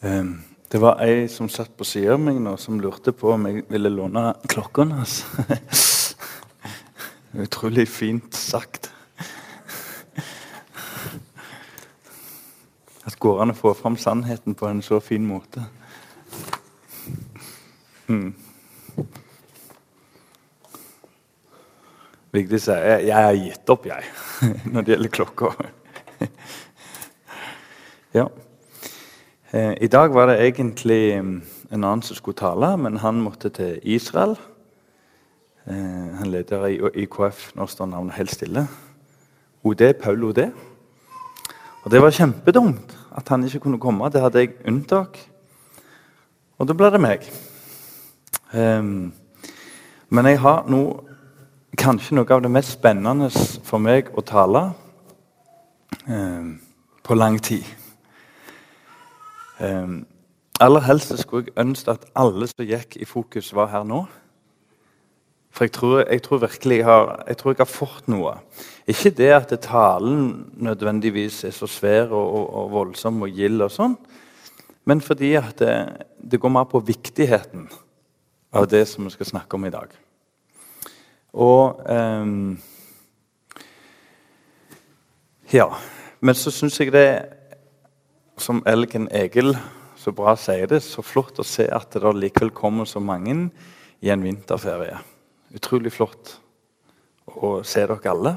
Um, det var ei som satt på sida av meg nå, som lurte på om jeg ville låne klokka hans. Utrolig fint sagt. At går an å få fram sannheten på en så fin måte. Mm. Vigdis sier jeg har gitt opp, jeg, når det gjelder klokka. ja. Eh, I dag var det egentlig mm, en annen som skulle tale, men han måtte til Israel. Eh, han leder i IKF. Nå står navnet helt stille. OD, Paul OD. Og Det var kjempedumt at han ikke kunne komme. Det hadde jeg unntak. Og da ble det meg. Um, men jeg har nå kanskje noe av det mest spennende for meg å tale um, på lang tid. Um, aller helst skulle jeg ønske at alle som gikk i fokus, var her nå. For jeg tror, jeg tror virkelig jeg har, jeg tror jeg har fått noe. Ikke det at talen nødvendigvis er så svær og, og, og voldsom og gild, og sånn, men fordi at det, det går mer på viktigheten av det som vi skal snakke om i dag. Og um, Ja. Men så syns jeg det, som Elgen Egil så bra sier det, så flott å se at det likevel kommer så mange i en vinterferie. Utrolig flott å se dere alle.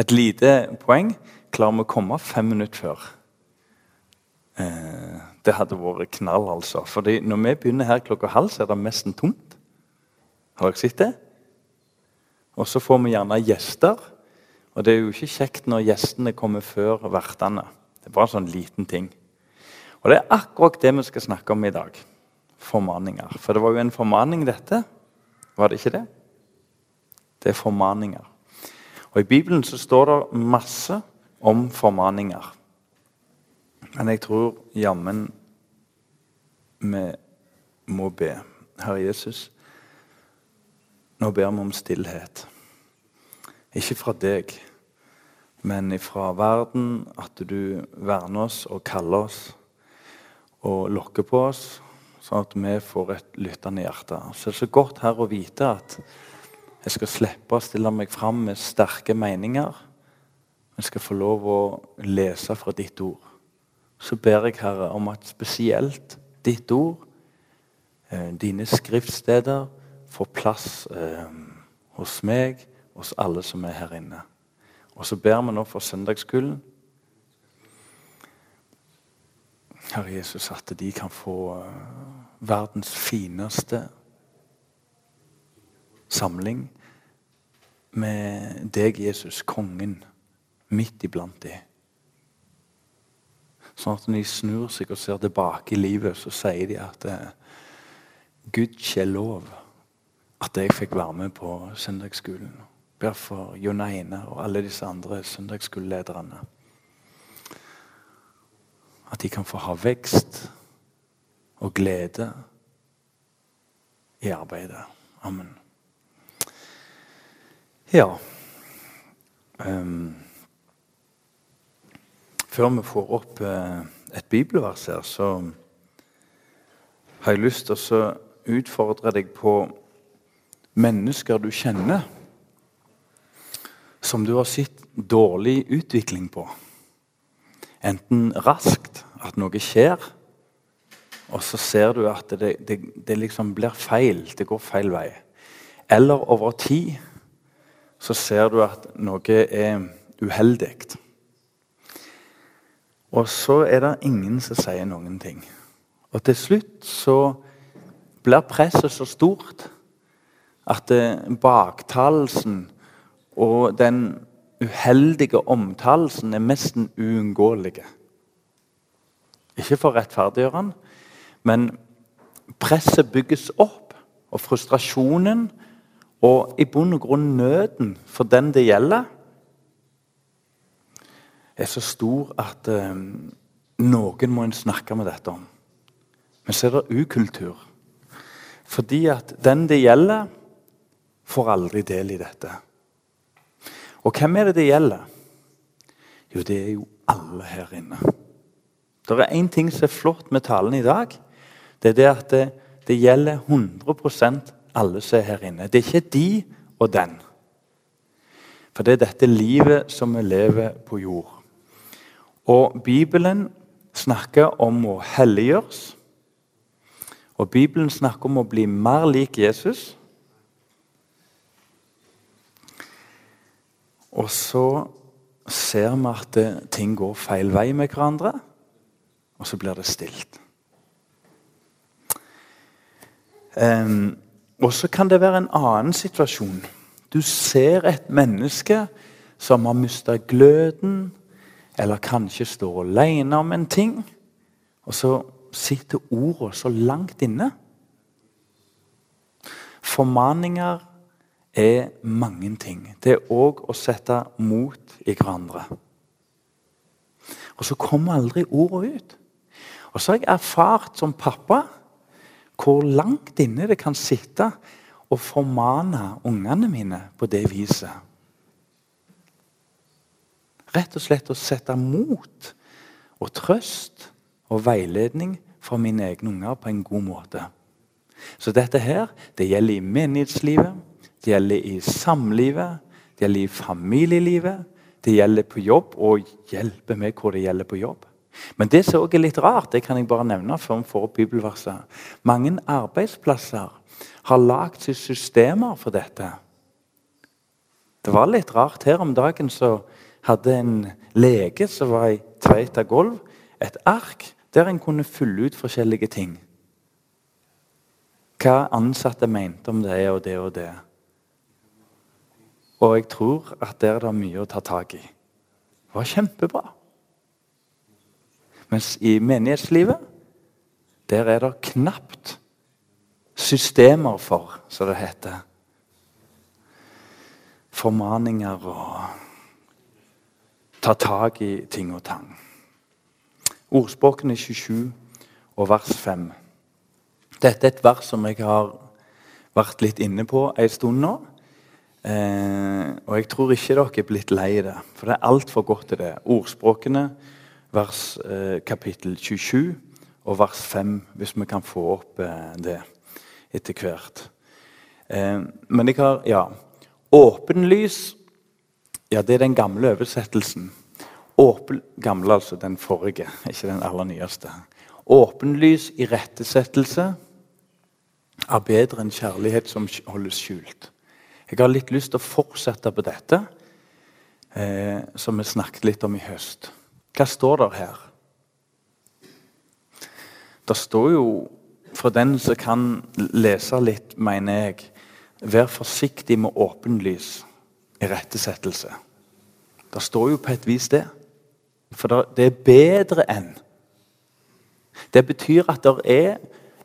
Et lite poeng. Klarer vi å komme fem minutter før? Eh, det hadde vært knall, altså. Fordi når vi begynner her klokka halv, så er det nesten tomt. Har dere sett det? Og så får vi gjerne gjester. Og det er jo ikke kjekt når gjestene kommer før vertene. Det er bare en sånn liten ting. Og det er akkurat det vi skal snakke om i dag. Formaninger. For det var jo en formaning, dette. Var det ikke det? Det er formaninger. Og I Bibelen så står det masse om formaninger. Men jeg tror jammen vi må be. Herre Jesus, nå ber vi om stillhet. Ikke fra deg, men ifra verden. At du verner oss og kaller oss og lokker på oss, sånn at vi får et lyttende hjerte. Så det er så godt her å vite at jeg skal slippe å stille meg fram med sterke meninger. Jeg skal få lov å lese fra ditt ord så ber jeg, Herre, om at spesielt ditt ord, eh, dine skriftsteder, får plass eh, hos meg, hos alle som er her inne. Og så ber vi nå for søndagsskolen. Herre Jesus, at de kan få eh, verdens fineste samling med deg, Jesus, kongen, midt iblant dem. Sånn at når de snur seg og ser tilbake i livet, så sier de at eh, Gud ikke lov at jeg fikk være med på søndagsskolen. Ber for Jon Eine og alle disse andre søndagsskolelederne. At de kan få ha vekst og glede i arbeidet. Amen. Ja um, før vi får opp uh, et bibelvers her, så har jeg lyst til å utfordre deg på mennesker du kjenner, som du har sett dårlig utvikling på. Enten raskt, at noe skjer, og så ser du at det, det, det liksom blir feil. Det går feil vei. Eller over tid så ser du at noe er uheldig. Og så er det ingen som sier noen ting. Og til slutt så blir presset så stort at baktalelsen og den uheldige omtalelsen er nesten uunngåelig. Ikke for å rettferdiggjøre den, men presset bygges opp. Og frustrasjonen og i bunn og grunn nøden for den det gjelder, er så stor at eh, noen må en snakke med dette om. Men så er det ukultur. Fordi at den det gjelder, får aldri del i dette. Og hvem er det det gjelder? Jo, det er jo alle her inne. Det er én ting som er flott med talen i dag. Det er det at det, det gjelder 100 alle som er her inne. Det er ikke de og den. For det er dette livet som vi lever på jord. Og Bibelen snakker om å helliggjøres. Og Bibelen snakker om å bli mer lik Jesus. Og så ser vi at ting går feil vei med hverandre, og så blir det stilt. Um, og så kan det være en annen situasjon. Du ser et menneske som har mista gløden, eller kanskje står alene om en ting. Og så sitter ordene så langt inne. Formaninger er mange ting. Det er òg å sette mot i hverandre. Og så kommer aldri ordene ut. Og så har jeg erfart som pappa hvor langt inne det kan sitte å formane ungene mine på det viset. Rett og slett å sette mot og trøst og veiledning for mine egne unger på en god måte. Så dette her, det gjelder i menighetslivet, det gjelder i samlivet, det gjelder i familielivet, det gjelder på jobb, og hjelper meg hvor det gjelder på jobb. Men det som også er litt rart, det kan jeg bare nevne før vi får bibelverset. Mange arbeidsplasser har lagd systemer for dette. Det var litt rart. Her om dagen så hadde en lege som var i Tveita gulv, et ark der en kunne fylle ut forskjellige ting. Hva ansatte mente om det og det og det. Og jeg tror at der er det mye å ta tak i. Det var kjempebra. Mens i menighetslivet, der er det knapt systemer for, som det heter. Formaninger og ta tak i ting og tang. Ordspråkene 27 og vers 5. Dette er et vers som jeg har vært litt inne på en stund nå. Eh, og jeg tror ikke dere er blitt lei det, for det er altfor godt til det. Ordspråkene vers, eh, kapittel 27 og vers 5, hvis vi kan få opp eh, det etter hvert. Eh, men jeg har Ja. Åpenlys ja, det er den gamle oversettelsen. Åpen, gamle, altså. Den forrige, ikke den aller nyeste. Åpenlys irettesettelse er bedre enn kjærlighet som holdes skjult. Jeg har litt lyst til å fortsette på dette, eh, som vi snakket litt om i høst. Hva står der her? Det står jo, for den som kan lese litt, mener jeg Vær forsiktig med åpenlys i rettesettelse. Det står jo på et vis det. For det er bedre enn. Det betyr at det er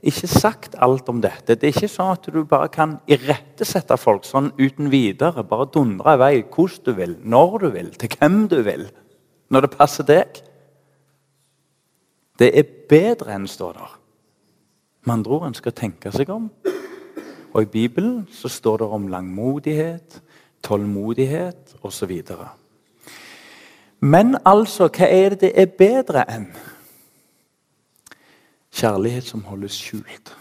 ikke sagt alt om dette. Det er ikke sånn at du bare kan irettesette folk sånn uten videre. Bare dundre i vei hvordan du vil, når du vil, til hvem du vil når det passer deg. Det er bedre enn står der. Med andre ord, en skal tenke seg om. Og I Bibelen så står det om langmodighet, tålmodighet osv. Men altså, hva er det det er bedre enn? Kjærlighet som holdes skjult.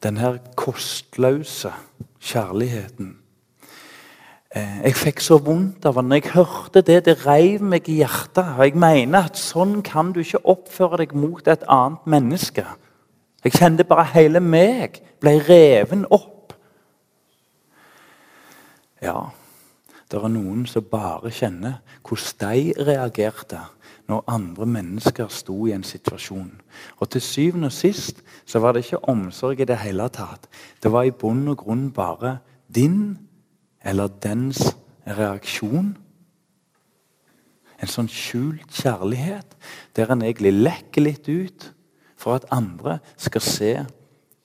Denne kostløse kjærligheten Eh, jeg fikk så vondt av. Når jeg hørte det, det reiv meg i hjertet. Og jeg mener at sånn kan du ikke oppføre deg mot et annet menneske. Jeg kjente bare hele meg ble reven opp. Ja, det er noen som bare kjenner hvordan de reagerte når andre mennesker sto i en situasjon. Og Til syvende og sist så var det ikke omsorg i det hele tatt. Det var i bunn og grunn bare din eller dens reaksjon. En sånn skjult kjærlighet der en egentlig lekker litt ut for at andre skal se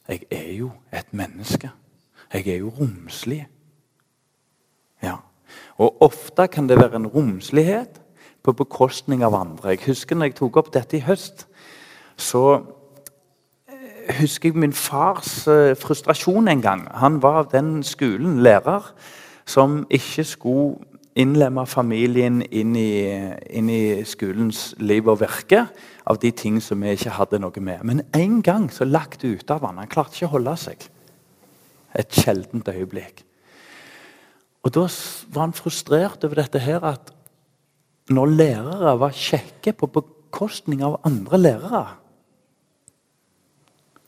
jeg er jo et menneske. Jeg er jo romslig. Ja. Og ofte kan det være en romslighet på bekostning av andre. Jeg husker når jeg tok opp dette i høst, så eh, husker jeg min fars eh, frustrasjon en gang. Han var av den skolen, lærer, som ikke skulle innlemme familien inn i, inn i, skolens liv og virke av de ting som vi ikke hadde noe med. Men en gang så lagt ut av han. Han klarte ikke å holde seg. Et sjeldent øyeblikk. Og Da var han frustrert over dette her at når lærere var kjekke på bekostning av andre lærere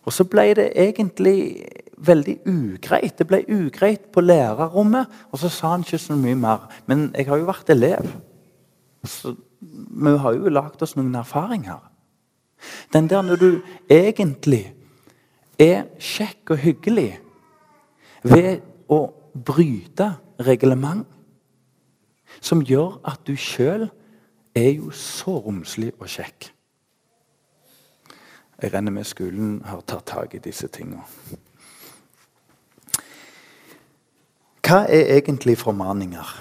Og så ble det egentlig veldig ugreit. Det ble ugreit på lærerrommet, og så sa han ikke så mye mer. Men jeg har jo vært elev, så vi har jo lagd oss noen erfaringer. Den der når du egentlig er kjekk og hyggelig ved å bryte reglement, som gjør at du sjøl er jo så romslig og kjekk. Jeg renner med skolen har tatt tak i disse tingene. Hva er egentlig formaninger?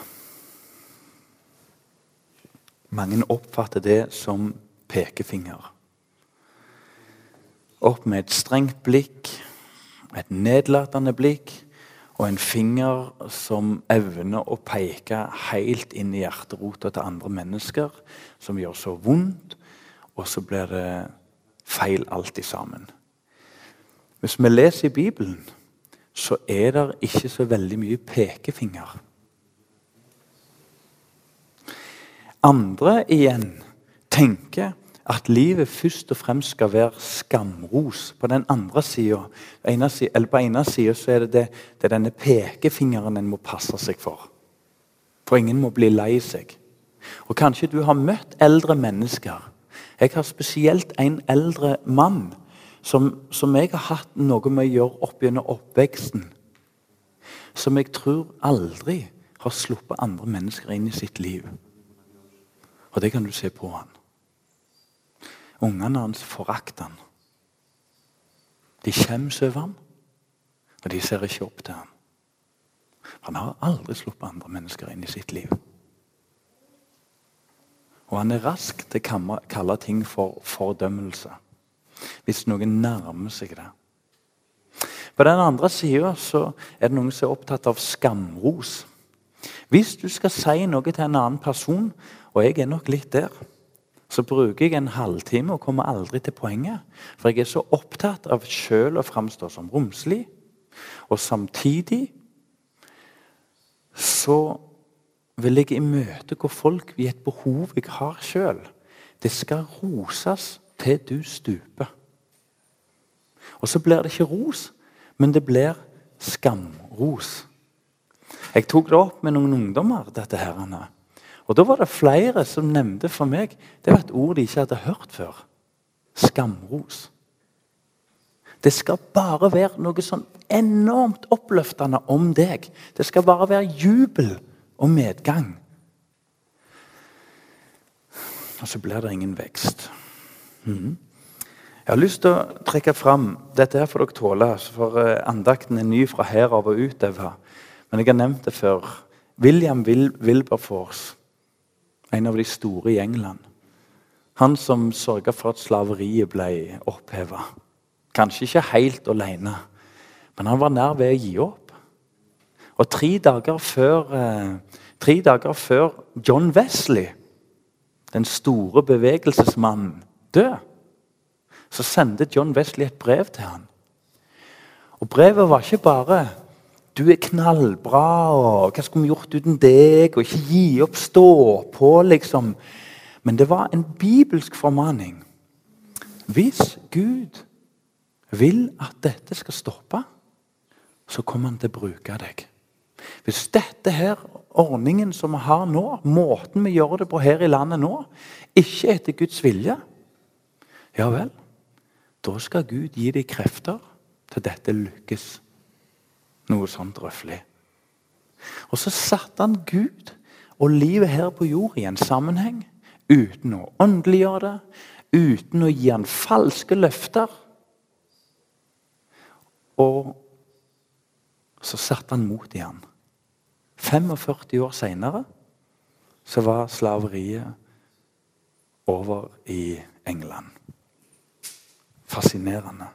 Mange oppfatter det som pekefinger. Opp med et strengt blikk, et nedlatende blikk og en finger som evner å peke helt inn i hjerterota til andre mennesker, som gjør så vondt, og så blir det feil alltid sammen. Hvis vi leser i Bibelen, så er det ikke så veldig mye pekefinger. Andre igjen tenker at livet først og fremst skal være skamros. På den andre sida på ene sida er det, det, det er denne pekefingeren en må passe seg for. For ingen må bli lei seg. Og Kanskje du har møtt eldre mennesker. Jeg har spesielt en eldre mann som, som, jeg har hatt noe med å gjøre opp gjennom oppveksten, som jeg tror aldri har sluppet andre mennesker inn i sitt liv. Og det kan du se på han. Ungene hans forakter han. De skjems over ham, og de ser ikke opp til ham. Han har aldri sluppet andre mennesker inn i sitt liv. Og han er rask til å kalle ting for fordømmelse hvis noen nærmer seg det. På den andre sida er det noen som er opptatt av skamros. Hvis du skal si noe til en annen person, og jeg er nok litt der, så bruker jeg en halvtime og kommer aldri til poenget. For jeg er så opptatt av sjøl å framstå som romslig. Og samtidig så vil jeg imøtegå folk i et behov jeg har sjøl. Det skal roses til du stuper. Og så blir det ikke ros, men det blir skamros. Jeg tok det opp med noen ungdommer. dette her. Og Da var det flere som nevnte for meg det var et ord de ikke hadde hørt før. Skamros. Det skal bare være noe sånn enormt oppløftende om deg. Det skal bare være jubel og medgang. Og så blir det ingen vekst. Mm. Jeg har lyst til å trekke fram Dette her får dere tåle, for eh, andakten er ny fra her av og utover. Men jeg har nevnt det før. William Wil Wilberforce, en av de store i England. Han som sørga for at slaveriet ble oppheva. Kanskje ikke helt alene, men han var nær ved å gi opp. Og tre dager før, eh, tre dager før John Wesley, den store bevegelsesmannen, død, så sendte John Wesley et brev til han. Og Brevet var ikke bare 'Du er knallbra', og 'Hva skulle vi gjort uten deg?' og 'Ikke gi opp, stå på', liksom. Men det var en bibelsk formaning. Hvis Gud vil at dette skal stoppe, så kommer han til å bruke deg. Hvis dette her, ordningen som vi har nå, måten vi gjør det på her i landet nå, ikke er etter Guds vilje, ja vel da skal Gud gi deg krefter til dette lykkes. Noe sånt røffelig. Og så satte han Gud og livet her på jord i en sammenheng uten å åndeliggjøre det, uten å gi han falske løfter. Og så satte han mot i han. 45 år seinere så var slaveriet over i England fascinerende.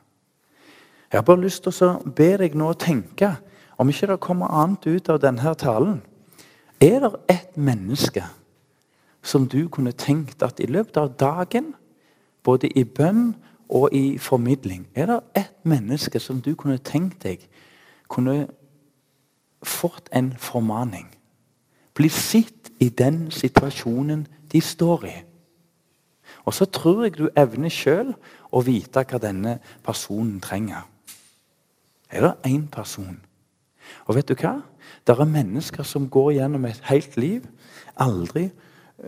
Jeg har bare lyst til å be deg nå å tenke om ikke det kommer annet ut av denne talen Er det ett menneske som du kunne tenkt at i løpet av dagen, både i bønn og i formidling Er det ett menneske som du kunne tenkt deg kunne fått en formaning? Bli sitt i den situasjonen de står i. Og så tror jeg du evner sjøl å vite hva denne personen trenger. Er det én person? Og vet du hva? Det er mennesker som går gjennom et helt liv aldri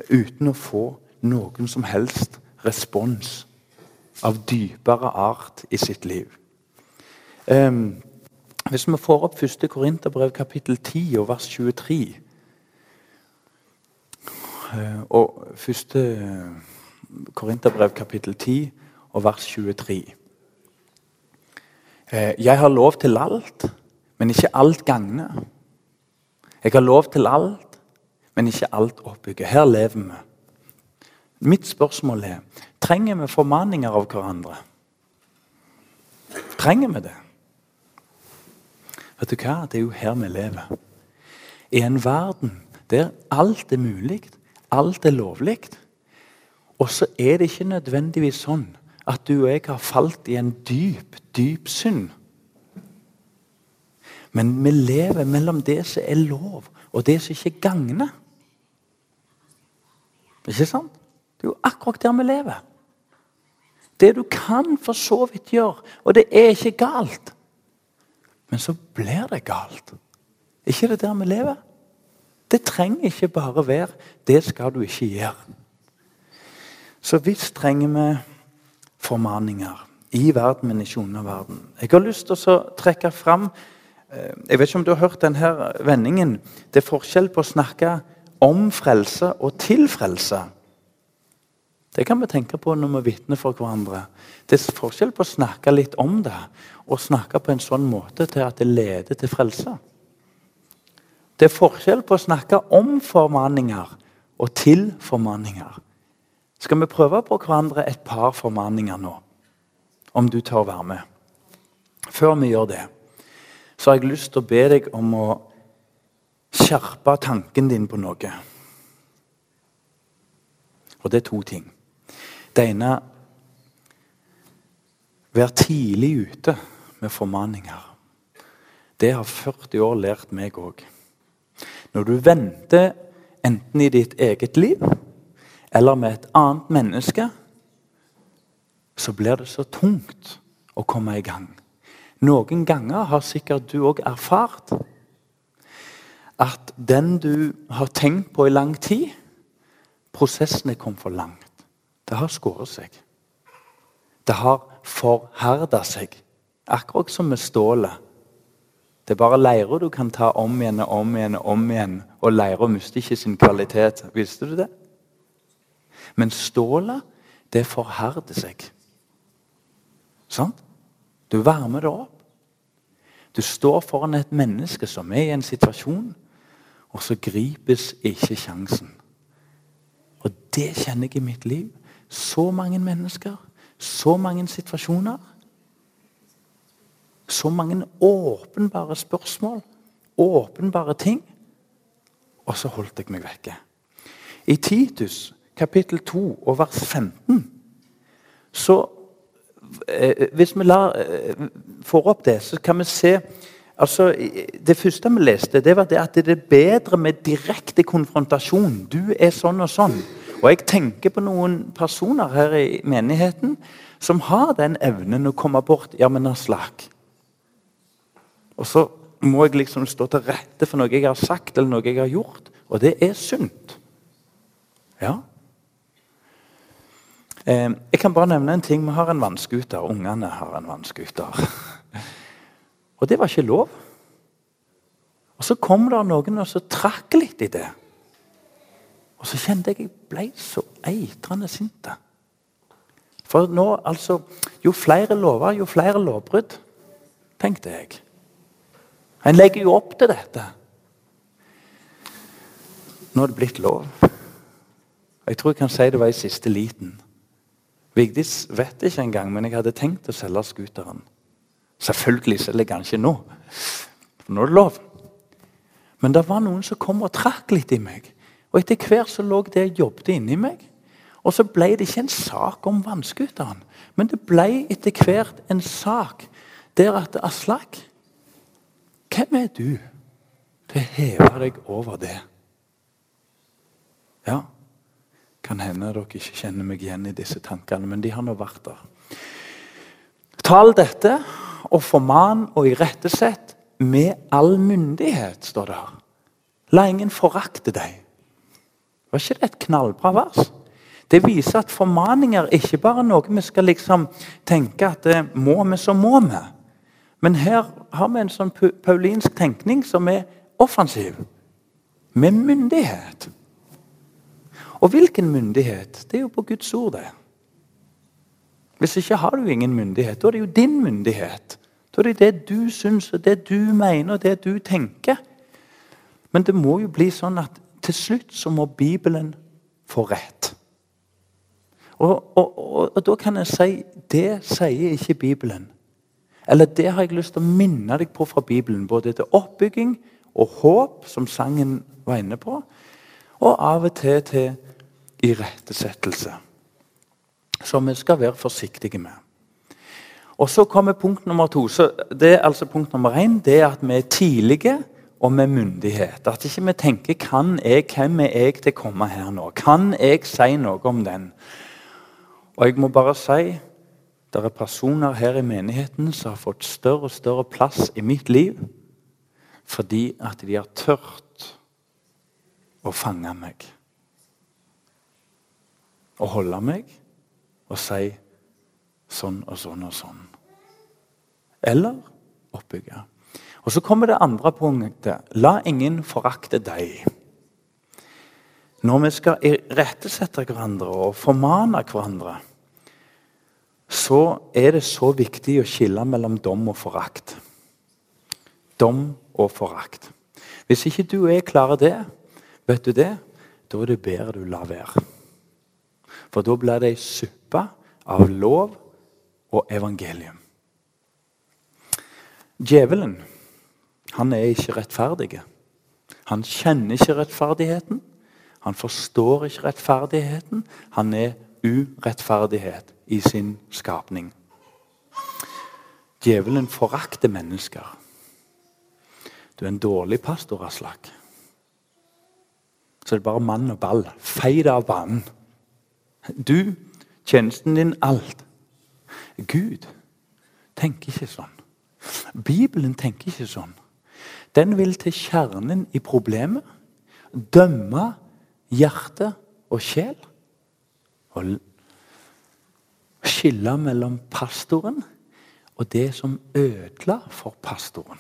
uten å få noen som helst respons av dypere art i sitt liv. Um, hvis vi får opp 1. Korinterbrev kapittel 10 og vers 23 uh, Og 1. Korinterbrev kapittel 10 og vers 23. Uh, jeg har lov til alt, men ikke alt gagner. Jeg har lov til alt, men ikke alt oppbygger. Her lever vi. Mitt spørsmål er trenger vi formaninger av hverandre. Trenger vi det? Vet du hva? Det er jo her vi lever. I en verden der alt er mulig, alt er lovlig. Og så er det ikke nødvendigvis sånn at du og jeg har falt i en dyp, dyp synd. Men vi lever mellom det som er lov, og det som ikke gagner. Ikke sant? Det er jo akkurat der vi lever. Det du kan for så vidt gjøre, og det er ikke galt. Men så blir det galt. ikke det der vi lever? Det trenger ikke bare være 'det skal du ikke gjøre'. Så visst trenger vi formaninger i verden, men ikke under verden. Jeg har lyst til å trekke fram Eh, jeg vet ikke om du har hørt denne vendingen. Det er forskjell på å snakke om frelse og til frelse. Det kan vi tenke på når vi vitner for hverandre. Det er forskjell på å snakke litt om det og snakke på en sånn måte til at det leder til frelse. Det er forskjell på å snakke om formaninger og til formaninger. Skal vi prøve på hverandre et par formaninger nå? Om du tør være med. Før vi gjør det så har jeg lyst til å be deg om å skjerpe tanken din på noe. Og det er to ting. Det ene Vær tidlig ute med formaninger. Det har 40 år lært meg òg. Når du venter enten i ditt eget liv eller med et annet menneske, så blir det så tungt å komme i gang. Noen ganger har sikkert du òg erfart at den du har tenkt på i lang tid Prosessen er kommet for langt. Det har skåret seg. Det har forherda seg. Akkurat som med stålet. Det er bare leire du kan ta om igjen og om igjen og om igjen, og leira mister ikke sin kvalitet. Visste du det? Men stålet, det forherder seg. Sant? Du varmer det opp. Du står foran et menneske som er i en situasjon, og så gripes ikke sjansen. Og det kjenner jeg i mitt liv. Så mange mennesker, så mange situasjoner. Så mange åpenbare spørsmål, åpenbare ting. Og så holdt jeg meg vekke. I Titus kapittel 2 og vers 15 så Eh, hvis vi lar, eh, får opp det, så kan vi se altså, Det første vi leste, det var det at det er bedre med direkte konfrontasjon. Du er sånn og sånn. Og jeg tenker på noen personer her i menigheten som har den evnen å komme bort. Ja, men Aslak Og så må jeg liksom stå til rette for noe jeg har sagt eller noe jeg har gjort. Og det er sunt. Ja. Eh, jeg kan bare nevne en ting. Vi har en vannskuter. Ungene har en vannskuter. Og det var ikke lov. Og Så kom det noen og så trakk litt i det. Og så kjente jeg jeg ble så eitrende sint. For nå, altså Jo flere lover, jo flere lovbrudd, tenkte jeg. En legger jo opp til dette. Nå er det blitt lov. Jeg tror jeg kan si det var i siste liten. Vigdis vet ikke engang, men jeg hadde tenkt å selge scooteren. Selvfølgelig selger jeg den ikke nå, for nå er det lov. Men det var noen som kom og trakk litt i meg. Og etter hvert så lå det og jobbet inni meg. Og så ble det ikke en sak om vannscooteren, men det ble etter hvert en sak der at Aslak Hvem er du til å heve deg over det? Ja, kan hende dere ikke kjenner meg igjen i disse tankene, men de har nå vært der. Tal dette og forman og irettesett med all myndighet, står det her. La ingen forakte deg. Var ikke det et knallbra vers? Det viser at formaninger ikke bare er noe vi skal liksom tenke at det må vi, så må vi. Men her har vi en sånn paulinsk tenkning som er offensiv. Med myndighet. Og hvilken myndighet? Det er jo på Guds ord, det. Hvis ikke har du ingen myndighet. Da er det jo din myndighet. Da er det det du syns, og det du mener, og det du tenker. Men det må jo bli sånn at til slutt så må Bibelen få rett. Og, og, og, og, da kan jeg si det sier ikke Bibelen. Eller det har jeg lyst til å minne deg på fra Bibelen. Både til oppbygging og håp, som sangen var inne på, og av og til til irettesettelse. Som vi skal være forsiktige med. Og Så kommer punkt nummer to. Så det er altså Punkt nummer én det er at vi er tidlige og med myndighet. At ikke vi tenker kan jeg, 'Hvem er jeg til å komme her nå?' Kan jeg si noe om den? Og jeg må bare si det er personer her i menigheten som har fått større og større plass i mitt liv fordi at de har tørt å fange meg. Å holde meg og si sånn og sånn og sånn. Eller oppbygge. Og Så kommer det andre punktet. La ingen forakte deg. Når vi skal irettesette hverandre og formane hverandre, så er det så viktig å skille mellom dom og forakt. Dom og forakt. Hvis ikke du er klar det, vet du det, da er det bedre du lar være. For da blir det ei suppe av lov og evangelium. Djevelen han er ikke rettferdig. Han kjenner ikke rettferdigheten. Han forstår ikke rettferdigheten. Han er urettferdighet i sin skapning. Djevelen forakter mennesker. Du er en dårlig pastor, Aslak. Så det er bare mann og ball. Fei det av banen. Du, tjenesten din, alt. Gud tenker ikke sånn. Bibelen tenker ikke sånn. Den vil til kjernen i problemet. Dømme hjerte og sjel. Og skille mellom pastoren og det som ødela for pastoren.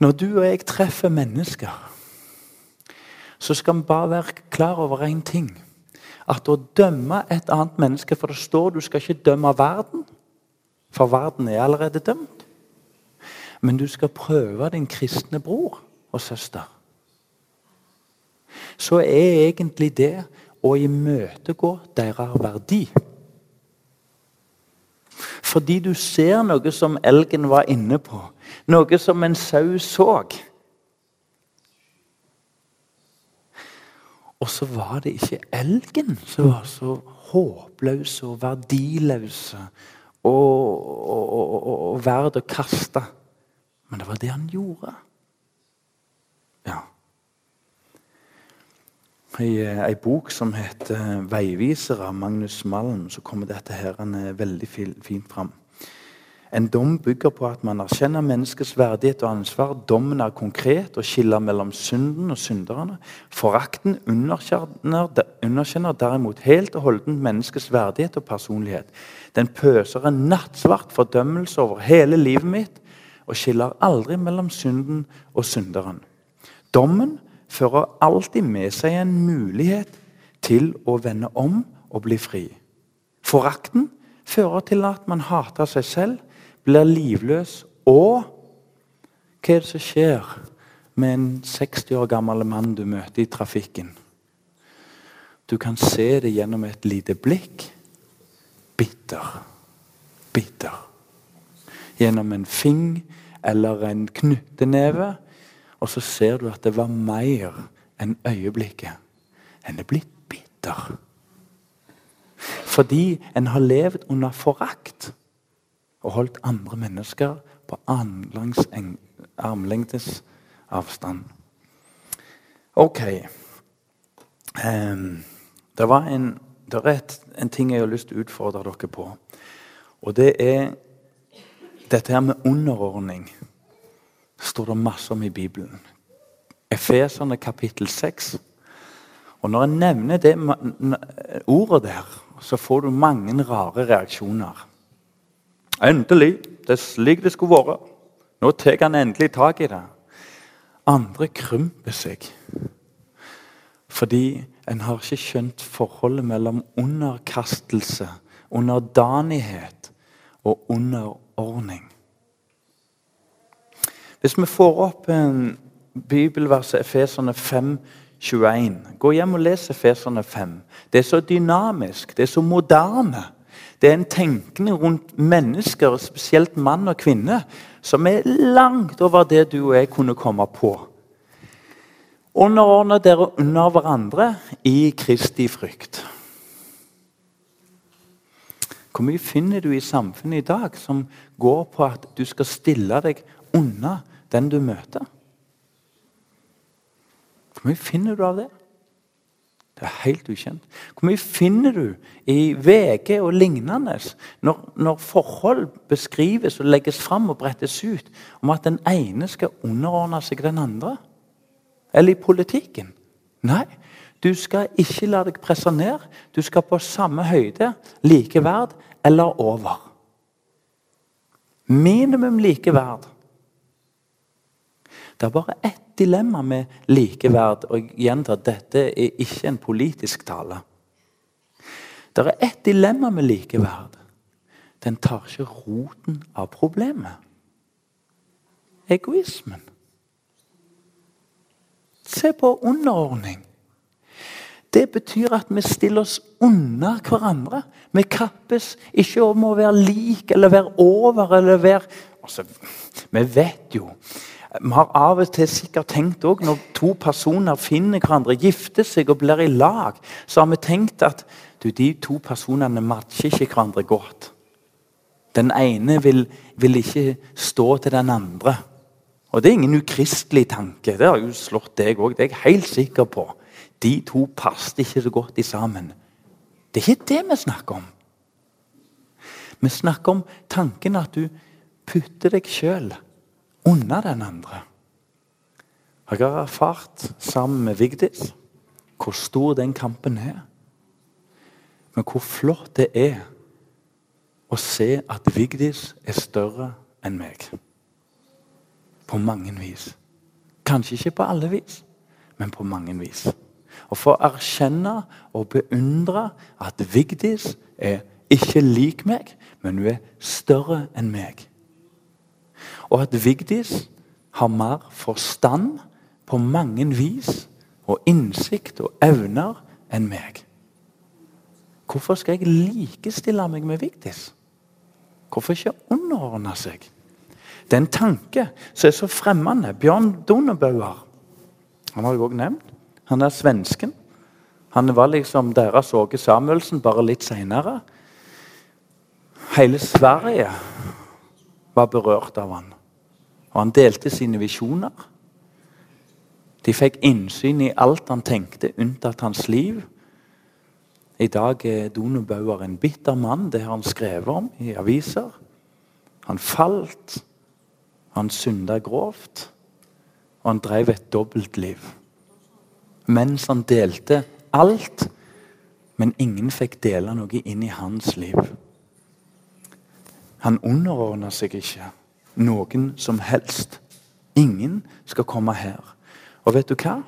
Når du og jeg treffer mennesker, så skal vi bare være klar over én ting. At å dømme et annet menneske For det står du skal ikke dømme verden, for verden er allerede dømt. Men du skal prøve din kristne bror og søster så er egentlig det å imøtegå deres verdi. Fordi du ser noe som elgen var inne på, noe som en sau så. Og så var det ikke elgen som var så håpløs og verdiløs og, og, og, og verd å kaste. Men det var det han gjorde. Ja i ei eh, bok som heter 'Veiviser' av Magnus Malm, så kommer dette her veldig fint fram. En dom bygger på at man erkjenner menneskets verdighet og ansvar. Dommen er konkret og skiller mellom synden og synderne. Forakten underkjenner, underkjenner derimot helt og holdent menneskets verdighet og personlighet. Den pøser en nattsvart fordømmelse over hele livet mitt og skiller aldri mellom synden og synderen. Dommen fører alltid med seg en mulighet til å vende om og bli fri. Forakten fører til at man hater seg selv, blir livløs og Hva er det som skjer med en 60 år gammel mann du møter i trafikken? Du kan se det gjennom et lite blikk. Bitter. Bitter. gjennom en fing eller en knytteneve. Og så ser du at det var mer enn øyeblikket. En er blitt bitter. Fordi en har levd under forakt og holdt andre mennesker på armlengdes avstand. Ok. Um, det, en, det er et, en ting jeg har lyst til å utfordre dere på. Og det er dette her med underordning. Står det masse om i Bibelen. Efeserne kapittel 6. Og når jeg nevner det ordet der, så får du mange rare reaksjoner. Endelig! Det er slik det skulle vært. Nå tar han endelig tak i det. Andre krymper seg. Fordi en har ikke skjønt forholdet mellom underkastelse, underdanighet og underordning. Hvis vi får opp en bibelvers, Efeserne 5, 21. Gå hjem og les Efeserne 5. Det er så dynamisk, det er så moderne. Det er en tenkning rundt mennesker, spesielt mann og kvinne, som er langt over det du og jeg kunne komme på. Underordne dere under hverandre i Kristi frykt. Hvor mye finner du i samfunnet i dag som går på at du skal stille deg unna den du møter? Hvor mye finner du av det? Det er helt ukjent. Hvor mye finner du i VG og lignende når, når forhold beskrives og legges fram og brettes ut om at den ene skal underordne seg den andre? Eller i politikken? Nei, du skal ikke la deg presse ned. Du skal på samme høyde, likeverd eller over. Minimum likeverd. Det er bare ett dilemma med likeverd. Og jeg gjentar dette er ikke en politisk tale. Det er ett dilemma med likeverd. Den tar ikke roten av problemet. Egoismen. Se på underordning. Det betyr at vi stiller oss unna hverandre. Vi kappes ikke om å være lik eller være over eller være altså, Vi vet jo vi har av og til sikkert tenkt òg Når to personer finner hverandre, gifter seg og blir i lag, så har vi tenkt at du, de to personene matcher ikke hverandre godt. Den ene vil, vil, ikke stå til den andre. Og Det er ingen ukristelig tanke. Det har jo slått deg òg. Det er jeg helt sikker på. De to passet ikke så godt i sammen. Det er ikke det vi snakker om. Vi snakker om tanken at du putter deg sjøl unna den andre. Jeg har erfart sammen med Vigdis hvor stor den kampen er. Men hvor flott det er å se at Vigdis er større enn meg. På mange vis. Kanskje ikke på alle vis, men på mange vis. Å få erkjenne og beundre at Vigdis er ikke lik meg, men hun er større enn meg. Og at Vigdis har mer forstand på mange vis og innsikt og evner enn meg. Hvorfor skal jeg likestille meg med Vigdis? Hvorfor ikke underordne seg? Det er en tanke som er så fremmende. Bjørn Donebauer han har jeg også nevnt. Han er svensken. Han var liksom deres Åge Samuelsen, bare litt seinere. Hele Sverige var berørt av han. Og han delte sine visjoner. De fikk innsyn i alt han tenkte, unntatt hans liv. I dag er Dono Bauer en bitter mann. Det har han skrevet om i aviser. Han falt, han synda grovt, og han drev et dobbeltliv. Mens han delte alt, men ingen fikk dele noe inn i hans liv. Han underordna seg ikke noen som helst. Ingen skal komme her. Og vet du hva?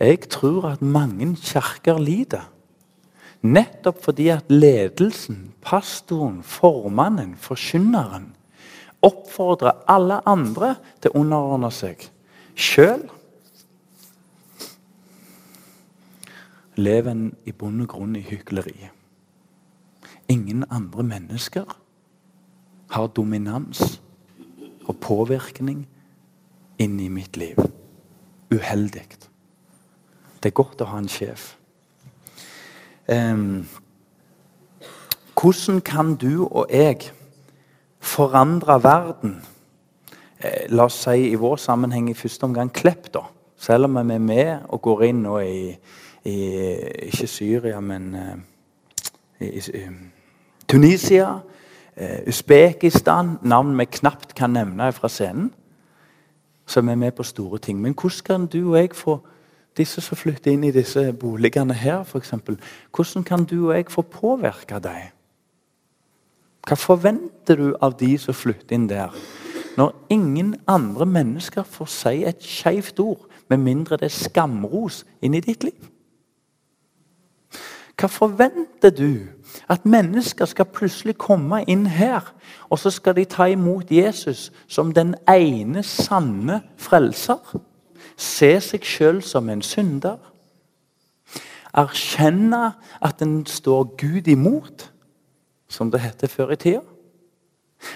Jeg tror at mange kirker lider. Nettopp fordi at ledelsen, pastoren, formannen, forkynneren oppfordrer alle andre til å underordne seg. Sjøl lever en i bunn og grunn i hykleri. Ingen andre mennesker har dominans og påvirkning inn i mitt liv. Uheldig. Det er godt å ha en sjef. Um, hvordan kan du og jeg forandre verden? Eh, la oss si i vår sammenheng i første omgang Klepp, da. Selv om vi er med og går inn nå i, i ikke Syria, men uh, i, i, Tunisia, Usbekistan Navn vi knapt kan nevne fra scenen. som er med på store ting. Men hvordan kan du og jeg få disse som flytter inn i disse boligene her, f.eks. Hvordan kan du og jeg få påvirke dem? Hva forventer du av de som flytter inn der? Når ingen andre mennesker får si et skeivt ord, med mindre det er skamros inn i ditt liv. Hva forventer du? At mennesker skal plutselig komme inn her, og så skal de ta imot Jesus som den ene sanne frelser? Se seg sjøl som en synder? Erkjenne at en står Gud imot, som det heter før i tida?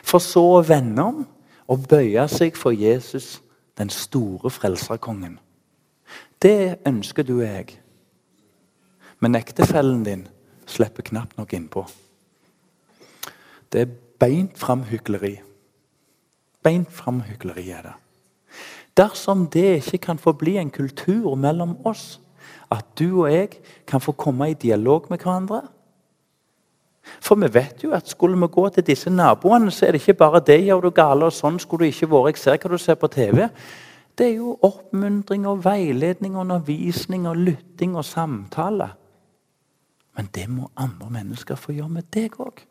For så å vende om og bøye seg for Jesus, den store frelserkongen. Det ønsker du og jeg. Men ektefellen din slipper knapt nok innpå. Det er beint fram hykleri. Beint fram hykleri er det. Dersom det ikke kan få bli en kultur mellom oss, at du og jeg kan få komme i dialog med hverandre For vi vet jo at skulle vi gå til disse naboene, så er det ikke bare 'det gjør du gale', og 'sånn skulle du ikke vært', 'jeg ser hva du ser på TV'. Det er jo oppmuntring og veiledning og undervisning og lytting og samtale. Men det må andre mennesker få gjøre med deg òg.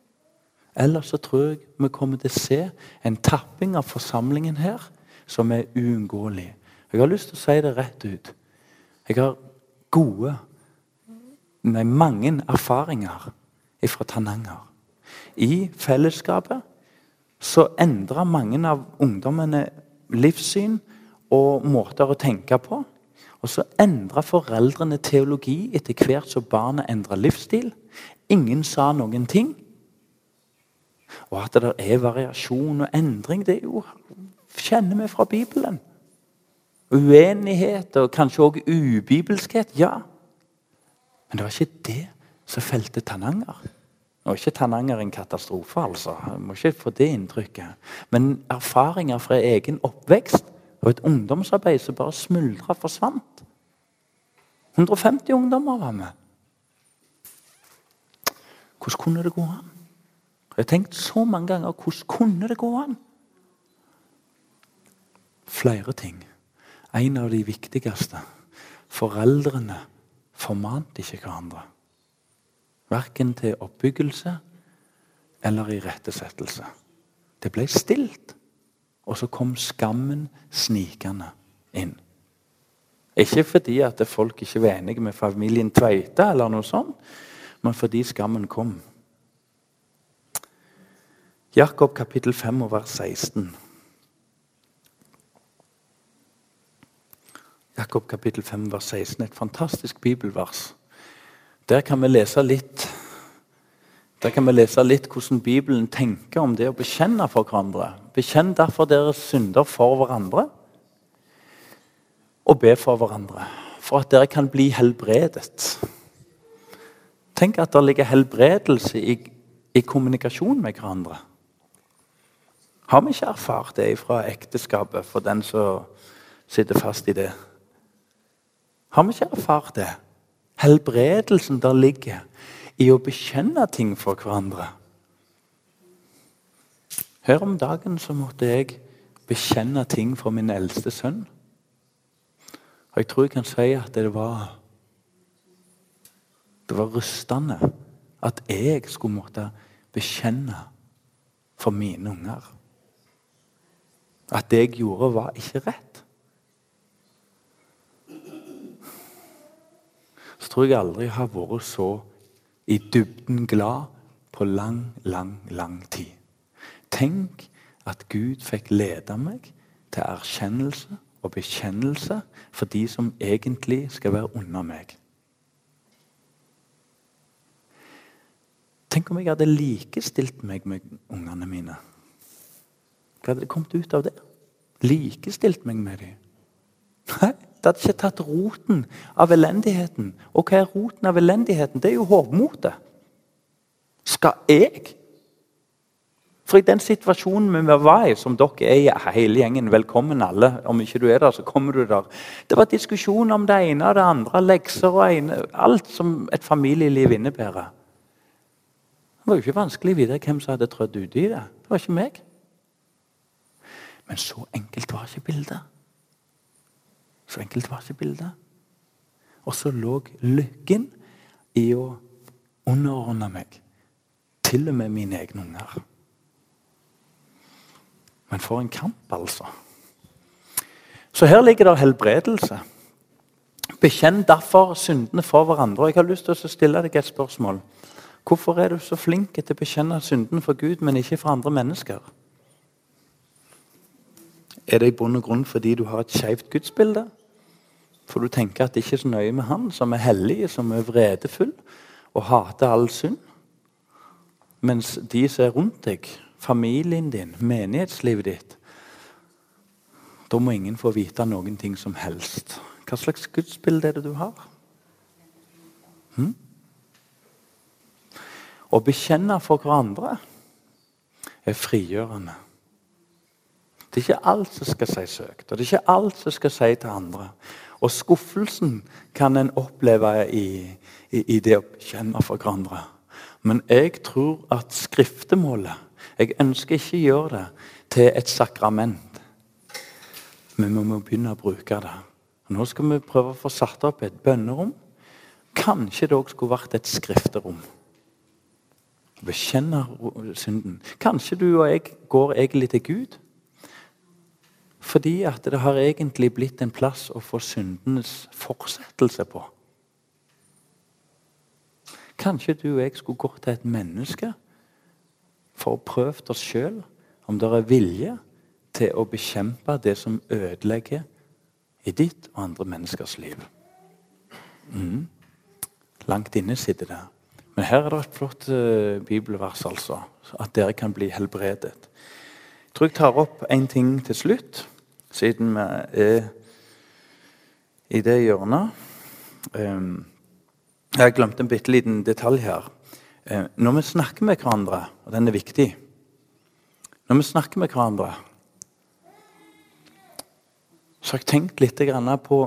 Ellers så tror jeg vi kommer til å se en tapping av forsamlingen her som er uunngåelig. Jeg har lyst til å si det rett ut. Jeg har gode, nei, mange erfaringer fra Tananger. I fellesskapet så endra mange av ungdommene livssyn og måter å tenke på. Og så endra foreldrene teologi etter hvert som barnet endra livsstil. Ingen sa noen ting. Og at det er variasjon og endring, det jo, kjenner vi fra Bibelen. Uenighet og kanskje òg ubibelskhet. Ja. Men det var ikke det som felte Tananger. Nå er ikke Tananger en katastrofe, altså. Jeg må ikke få det inntrykket. Men erfaringer fra egen oppvekst og et ungdomsarbeid som bare smuldra forsvant. 150 ungdommer var med. Hvordan kunne det gå an? Jeg har tenkt så mange ganger hvordan kunne det gå an? Flere ting. En av de viktigste. Foreldrene formante ikke hverandre. Verken til oppbyggelse eller irettesettelse. Det ble stilt. Og så kom skammen snikende inn. Ikke fordi at folk ikke var enige med familien Tveita, eller noe sånt, men fordi skammen kom. Jakob kapittel 5 og vers 16. Jakob kapittel 5 vers 16, et fantastisk bibelvers. Der kan vi lese litt der kan vi lese litt hvordan Bibelen tenker om det å bekjenne for hverandre. Bekjenn derfor deres synder for hverandre, og be for hverandre. For at dere kan bli helbredet. Tenk at det ligger helbredelse i, i kommunikasjon med hverandre. Har vi ikke erfart det fra ekteskapet for den som sitter fast i det? Har vi ikke erfart det? Helbredelsen der ligger i å bekjenne ting for hverandre. Her om dagen så måtte jeg bekjenne ting for min eldste sønn. Og jeg tror jeg kan si at det var Det var rystende at jeg skulle måtte bekjenne for mine unger. At det jeg gjorde, var ikke rett. Så tror jeg aldri jeg har vært så i dybden glad på lang, lang, lang tid. Tenk at Gud fikk lede meg til erkjennelse og bekjennelse for de som egentlig skal være under meg. Tenk om jeg hadde likestilt meg med ungene mine. Hva hadde det kommet ut av det? Likestilt meg med dem? Nei, det hadde ikke tatt roten av elendigheten. Og hva er roten av elendigheten? Det er jo hovmotet. Skal jeg? For i den situasjonen vi var i, som dere er i, hele gjengen, velkommen alle. Om ikke du er der, så kommer du der. Det var diskusjon om det ene og det andre, lekser og ene, alt som et familieliv innebærer. Det var jo ikke vanskelig å vite hvem som hadde trødd uti det. Det var ikke meg. Men så enkelt var ikke bildet. Så enkelt var ikke bildet. Og så lå lykken i å underordne meg. Til og med mine egne unger. Men for en kamp, altså. Så her ligger det helbredelse. Bekjenn derfor syndene for hverandre. Og Jeg har lyst til å stille deg et spørsmål. Hvorfor er du så flink til å bekjenne synden for Gud, men ikke for andre mennesker? Er det i bunn og grunn fordi du har et skeivt gudsbilde? For du tenker at det ikke er så nøye med han som er hellig, som er vredefull og hater all synd? Mens de som er rundt deg, familien din, menighetslivet ditt Da må ingen få vite noen ting som helst. Hva slags gudsbilde er det du har? Hm? Å bekjenne for hverandre er frigjørende. Det er ikke alt som skal si søkt, og det er ikke alt som skal si til andre. Og skuffelsen kan en oppleve i, i, i det å bekjenne for hverandre. Men jeg tror at skriftemålet Jeg ønsker ikke å gjøre det til et sakrament. Men vi må begynne å bruke det. Nå skal vi prøve å få satt opp et bønnerom. Kanskje det òg skulle vært et skrifterom. Bekjenne synden. Kanskje du og jeg går egentlig til Gud. Fordi at det har egentlig blitt en plass å få syndenes fortsettelse på. Kanskje du og jeg skulle gått til et menneske for å prøve oss sjøl om det er vilje til å bekjempe det som ødelegger i ditt og andre menneskers liv. Mm. Langt inne sitter det. Men her er det et flott uh, bibelvers, altså. At dere kan bli helbredet. Jeg tror jeg tar opp en ting til slutt, siden vi er i det hjørnet. Um, jeg glemte en bitte liten detalj her. Uh, når vi snakker med hverandre, og den er viktig Når vi snakker med hverandre, så har jeg tenkt litt på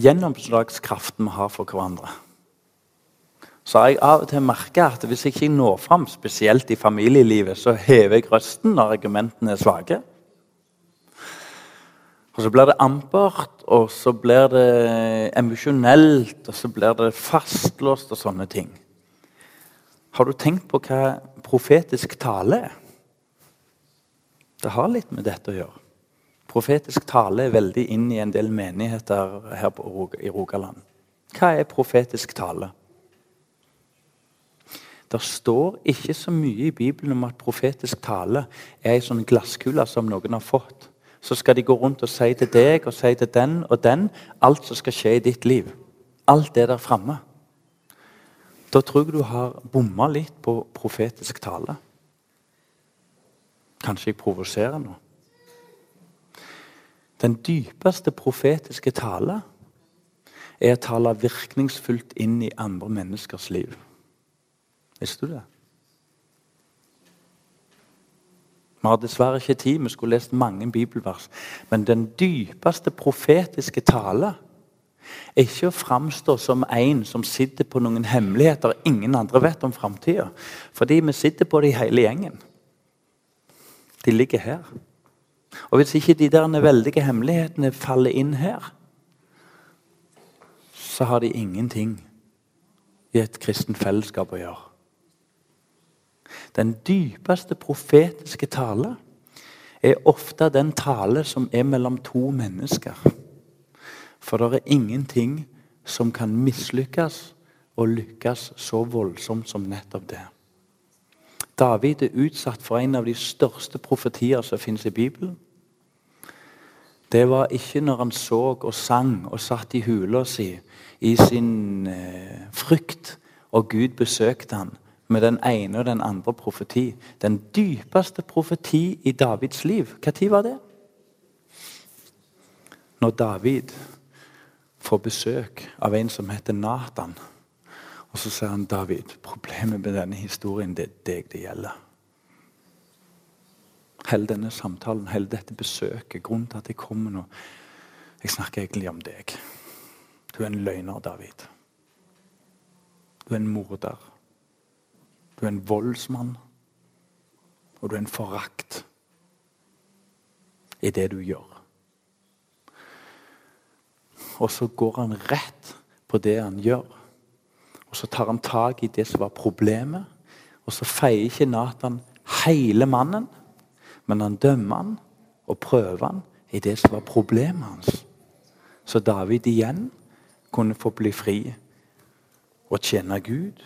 gjennomslagskraften vi har for hverandre så har jeg av og til merka at hvis jeg ikke når fram, spesielt i familielivet, så hever jeg røsten når argumentene er svake. Og så blir det ampert, og så blir det emosjonelt, og så blir det fastlåst og sånne ting. Har du tenkt på hva profetisk tale er? Det har litt med dette å gjøre. Profetisk tale er veldig inn i en del menigheter her i Rogaland. Hva er profetisk tale? Det står ikke så mye i Bibelen om at profetisk tale er ei sånn glasskule som noen har fått. Så skal de gå rundt og si til deg og si til den og den alt som skal skje i ditt liv. Alt er der framme. Da tror jeg du har bomma litt på profetisk tale. Kanskje jeg provoserer nå. Den dypeste profetiske tale er å tale virkningsfullt inn i andre menneskers liv. Visste du det? Vi har dessverre ikke tid, vi skulle lest mange bibelvers. Men den dypeste profetiske tale er ikke å framstå som en som sitter på noen hemmeligheter ingen andre vet om framtida. Fordi vi sitter på det i hele gjengen. De ligger her. Og hvis ikke de der veldige hemmelighetene faller inn her, så har de ingenting i et kristent fellesskap å gjøre. Den dypeste profetiske tale er ofte den tale som er mellom to mennesker. For det er ingenting som kan mislykkes og lykkes så voldsomt som nettopp det. David er utsatt for en av de største profetier som finnes i Bibelen. Det var ikke når han så og sang og satt i hula si i sin eh, frykt, og Gud besøkte han med den ene og den andre profeti. Den dypeste profeti i Davids liv. Når var det? Når David får besøk av en som heter Nathan. Og så sier han David, problemet med denne historien det er deg det gjelder. Hele denne samtalen, hele dette besøket, grunnen til at jeg kommer nå Jeg snakker egentlig om deg. Du er en løgner, David. Du er en morder. Du er en voldsmann. Og du er en forakt i det du gjør. Og så går han rett på det han gjør. Og så tar han tak i det som var problemet. Og så feier ikke Nathan hele mannen, men han dømmer han og prøver han i det som var problemet hans. Så David igjen kunne få bli fri og tjene Gud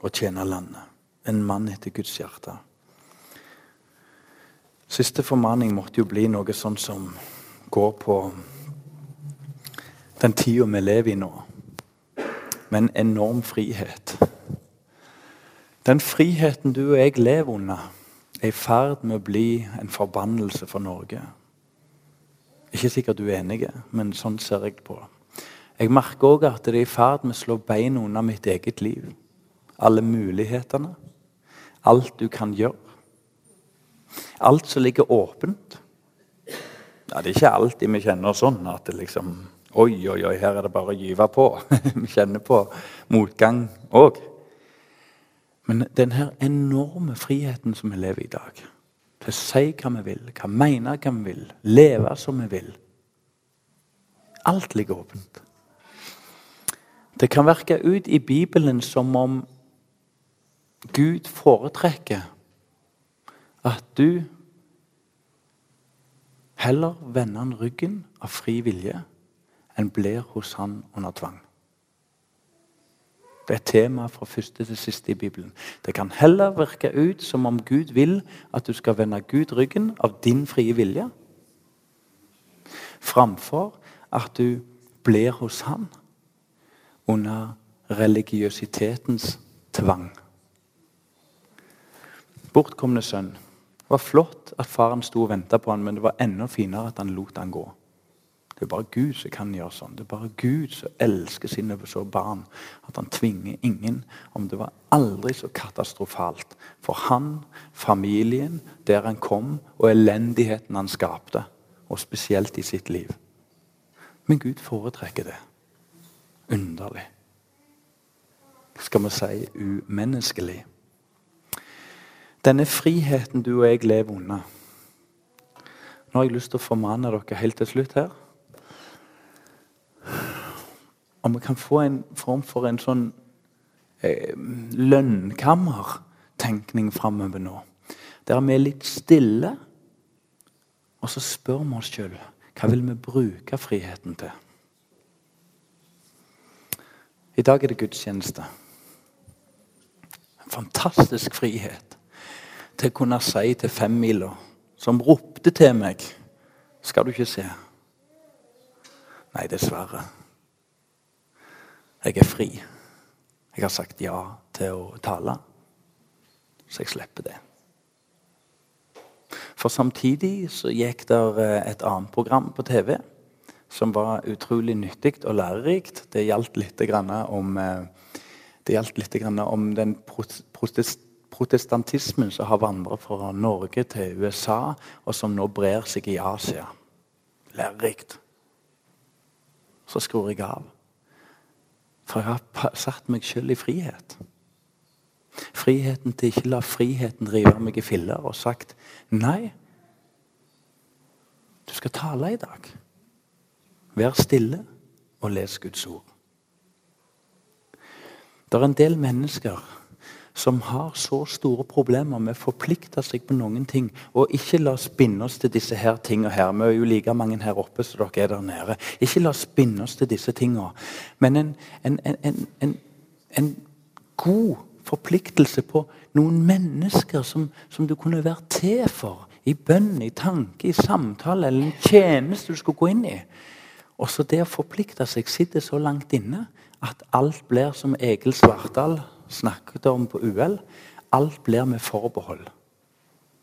og tjene landet. En mann etter Guds hjerte. Siste formaning måtte jo bli noe sånn som går på den tida vi lever i nå. Med en enorm frihet. Den friheten du og jeg lever under, er i ferd med å bli en forbannelse for Norge. Ikke sikkert du er enig, men sånn ser jeg på. Jeg merker òg at det er i ferd med å slå bein under mitt eget liv. Alle mulighetene. Alt du kan gjøre. Alt som ligger åpent. Ja, Det er ikke alltid vi kjenner sånn at det liksom Oi, oi, oi, her er det bare å gyve på. vi kjenner på motgang òg. Men denne enorme friheten som vi lever i i dag, til å si hva vi vil, hva mene hva vi vil, leve som vi vil Alt ligger åpent. Det kan virke ut i Bibelen som om Gud foretrekker at du heller vender han ryggen av fri vilje enn blir hos han under tvang. Det er tema fra første til siste i Bibelen. Det kan heller virke ut som om Gud vil at du skal vende Gud ryggen av din frie vilje, framfor at du blir hos Han under religiøsitetens tvang. Bortkomne sønn. Det var flott at faren sto og venta på han, men det var enda finere at han lot han gå. Det er bare Gud som kan gjøre sånn. Det er bare Gud som elsker sine så barn. At han tvinger ingen. Om det var aldri så katastrofalt for han, familien, der han kom, og elendigheten han skapte. Og spesielt i sitt liv. Men Gud foretrekker det. Underlig. Skal vi si umenneskelig. Denne friheten du og jeg lever under. Nå har jeg lyst til å formane dere helt til slutt her. Om vi kan få en form for en sånn eh, lønnkammertenkning framover nå. Der vi er litt stille, og så spør vi oss sjøl hva vil vi bruke friheten til. I dag er det gudstjeneste. En fantastisk frihet til å kunne si til femmila, som ropte til meg Skal du ikke se? Nei, dessverre. Jeg er fri. Jeg har sagt ja til å tale, så jeg slipper det. For samtidig så gikk det eh, et annet program på TV som var utrolig nyttig og lærerikt. Det gjaldt litt om, eh, gjaldt litt om den protestantismen som har vandret fra Norge til USA, og som nå brer seg i Asia. Lærerikt. Så skrur jeg av. For jeg har satt meg sjøl i frihet. Friheten til ikke la friheten drive meg i filler og sagt nei. Du skal tale i dag. Vær stille og les Guds ord. Det er en del mennesker som har så store problemer med å forplikte seg på noen ting, og ikke la oss binde oss til disse her tingene her. Vi er jo like mange her oppe som dere er der nede. Ikke la oss binde oss til disse tingene. Men en, en, en, en, god forpliktelse på noen mennesker som, som du kunne vært til for. I bønn, i tanke, i samtale eller en tjeneste du skulle gå inn i. Også det å forplikte seg sitter så langt inne at alt blir som Egil Svartdal snakket om på UL. Alt blir med forbehold.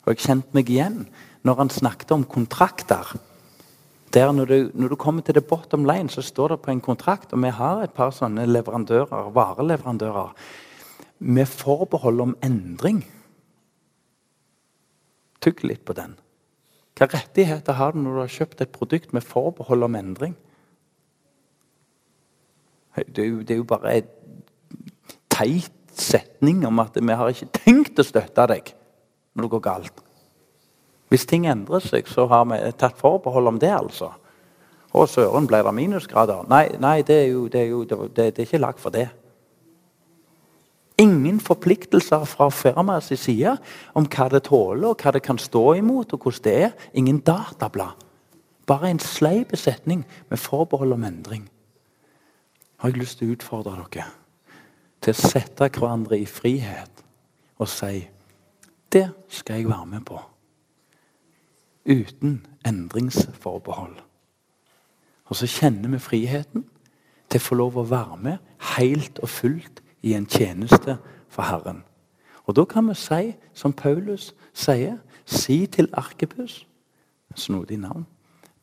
Og Jeg kjente meg igjen når han snakket om kontrakter. Der når du, når du, kommer til det bottom line, så står det på en kontrakt, og vi har et par sånne leverandører, vareleverandører, med forbehold om endring. Tygg litt på den. Hva rettigheter har du når du har kjøpt et produkt med forbehold om endring? Det er jo, det er jo bare teit setning om at vi har ikke tenkt å støtte deg når det går galt. Hvis ting endrer seg, så har vi tatt forbehold om det, altså. Å, søren, ble det minusgrader? Nei, nei det, er jo, det, er jo, det, det er ikke lagt for det. Ingen forpliktelser fra firmaets side om hva det tåler, og hva det kan stå imot, og hvordan det er. Ingen datablad. Bare en sleip setning med forbehold om endring. Har jeg lyst til å utfordre dere til å sette hverandre i frihet og si det skal jeg være med på. Uten endringsforbehold. Og så kjenner vi friheten til å få lov å være med helt og fullt i en tjeneste for Herren. Og Da kan vi si, som Paulus sier, si til Arkepus snodig navn,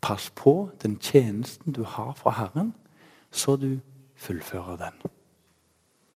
pass på den tjenesten du har fra Herren, så du fullfører den.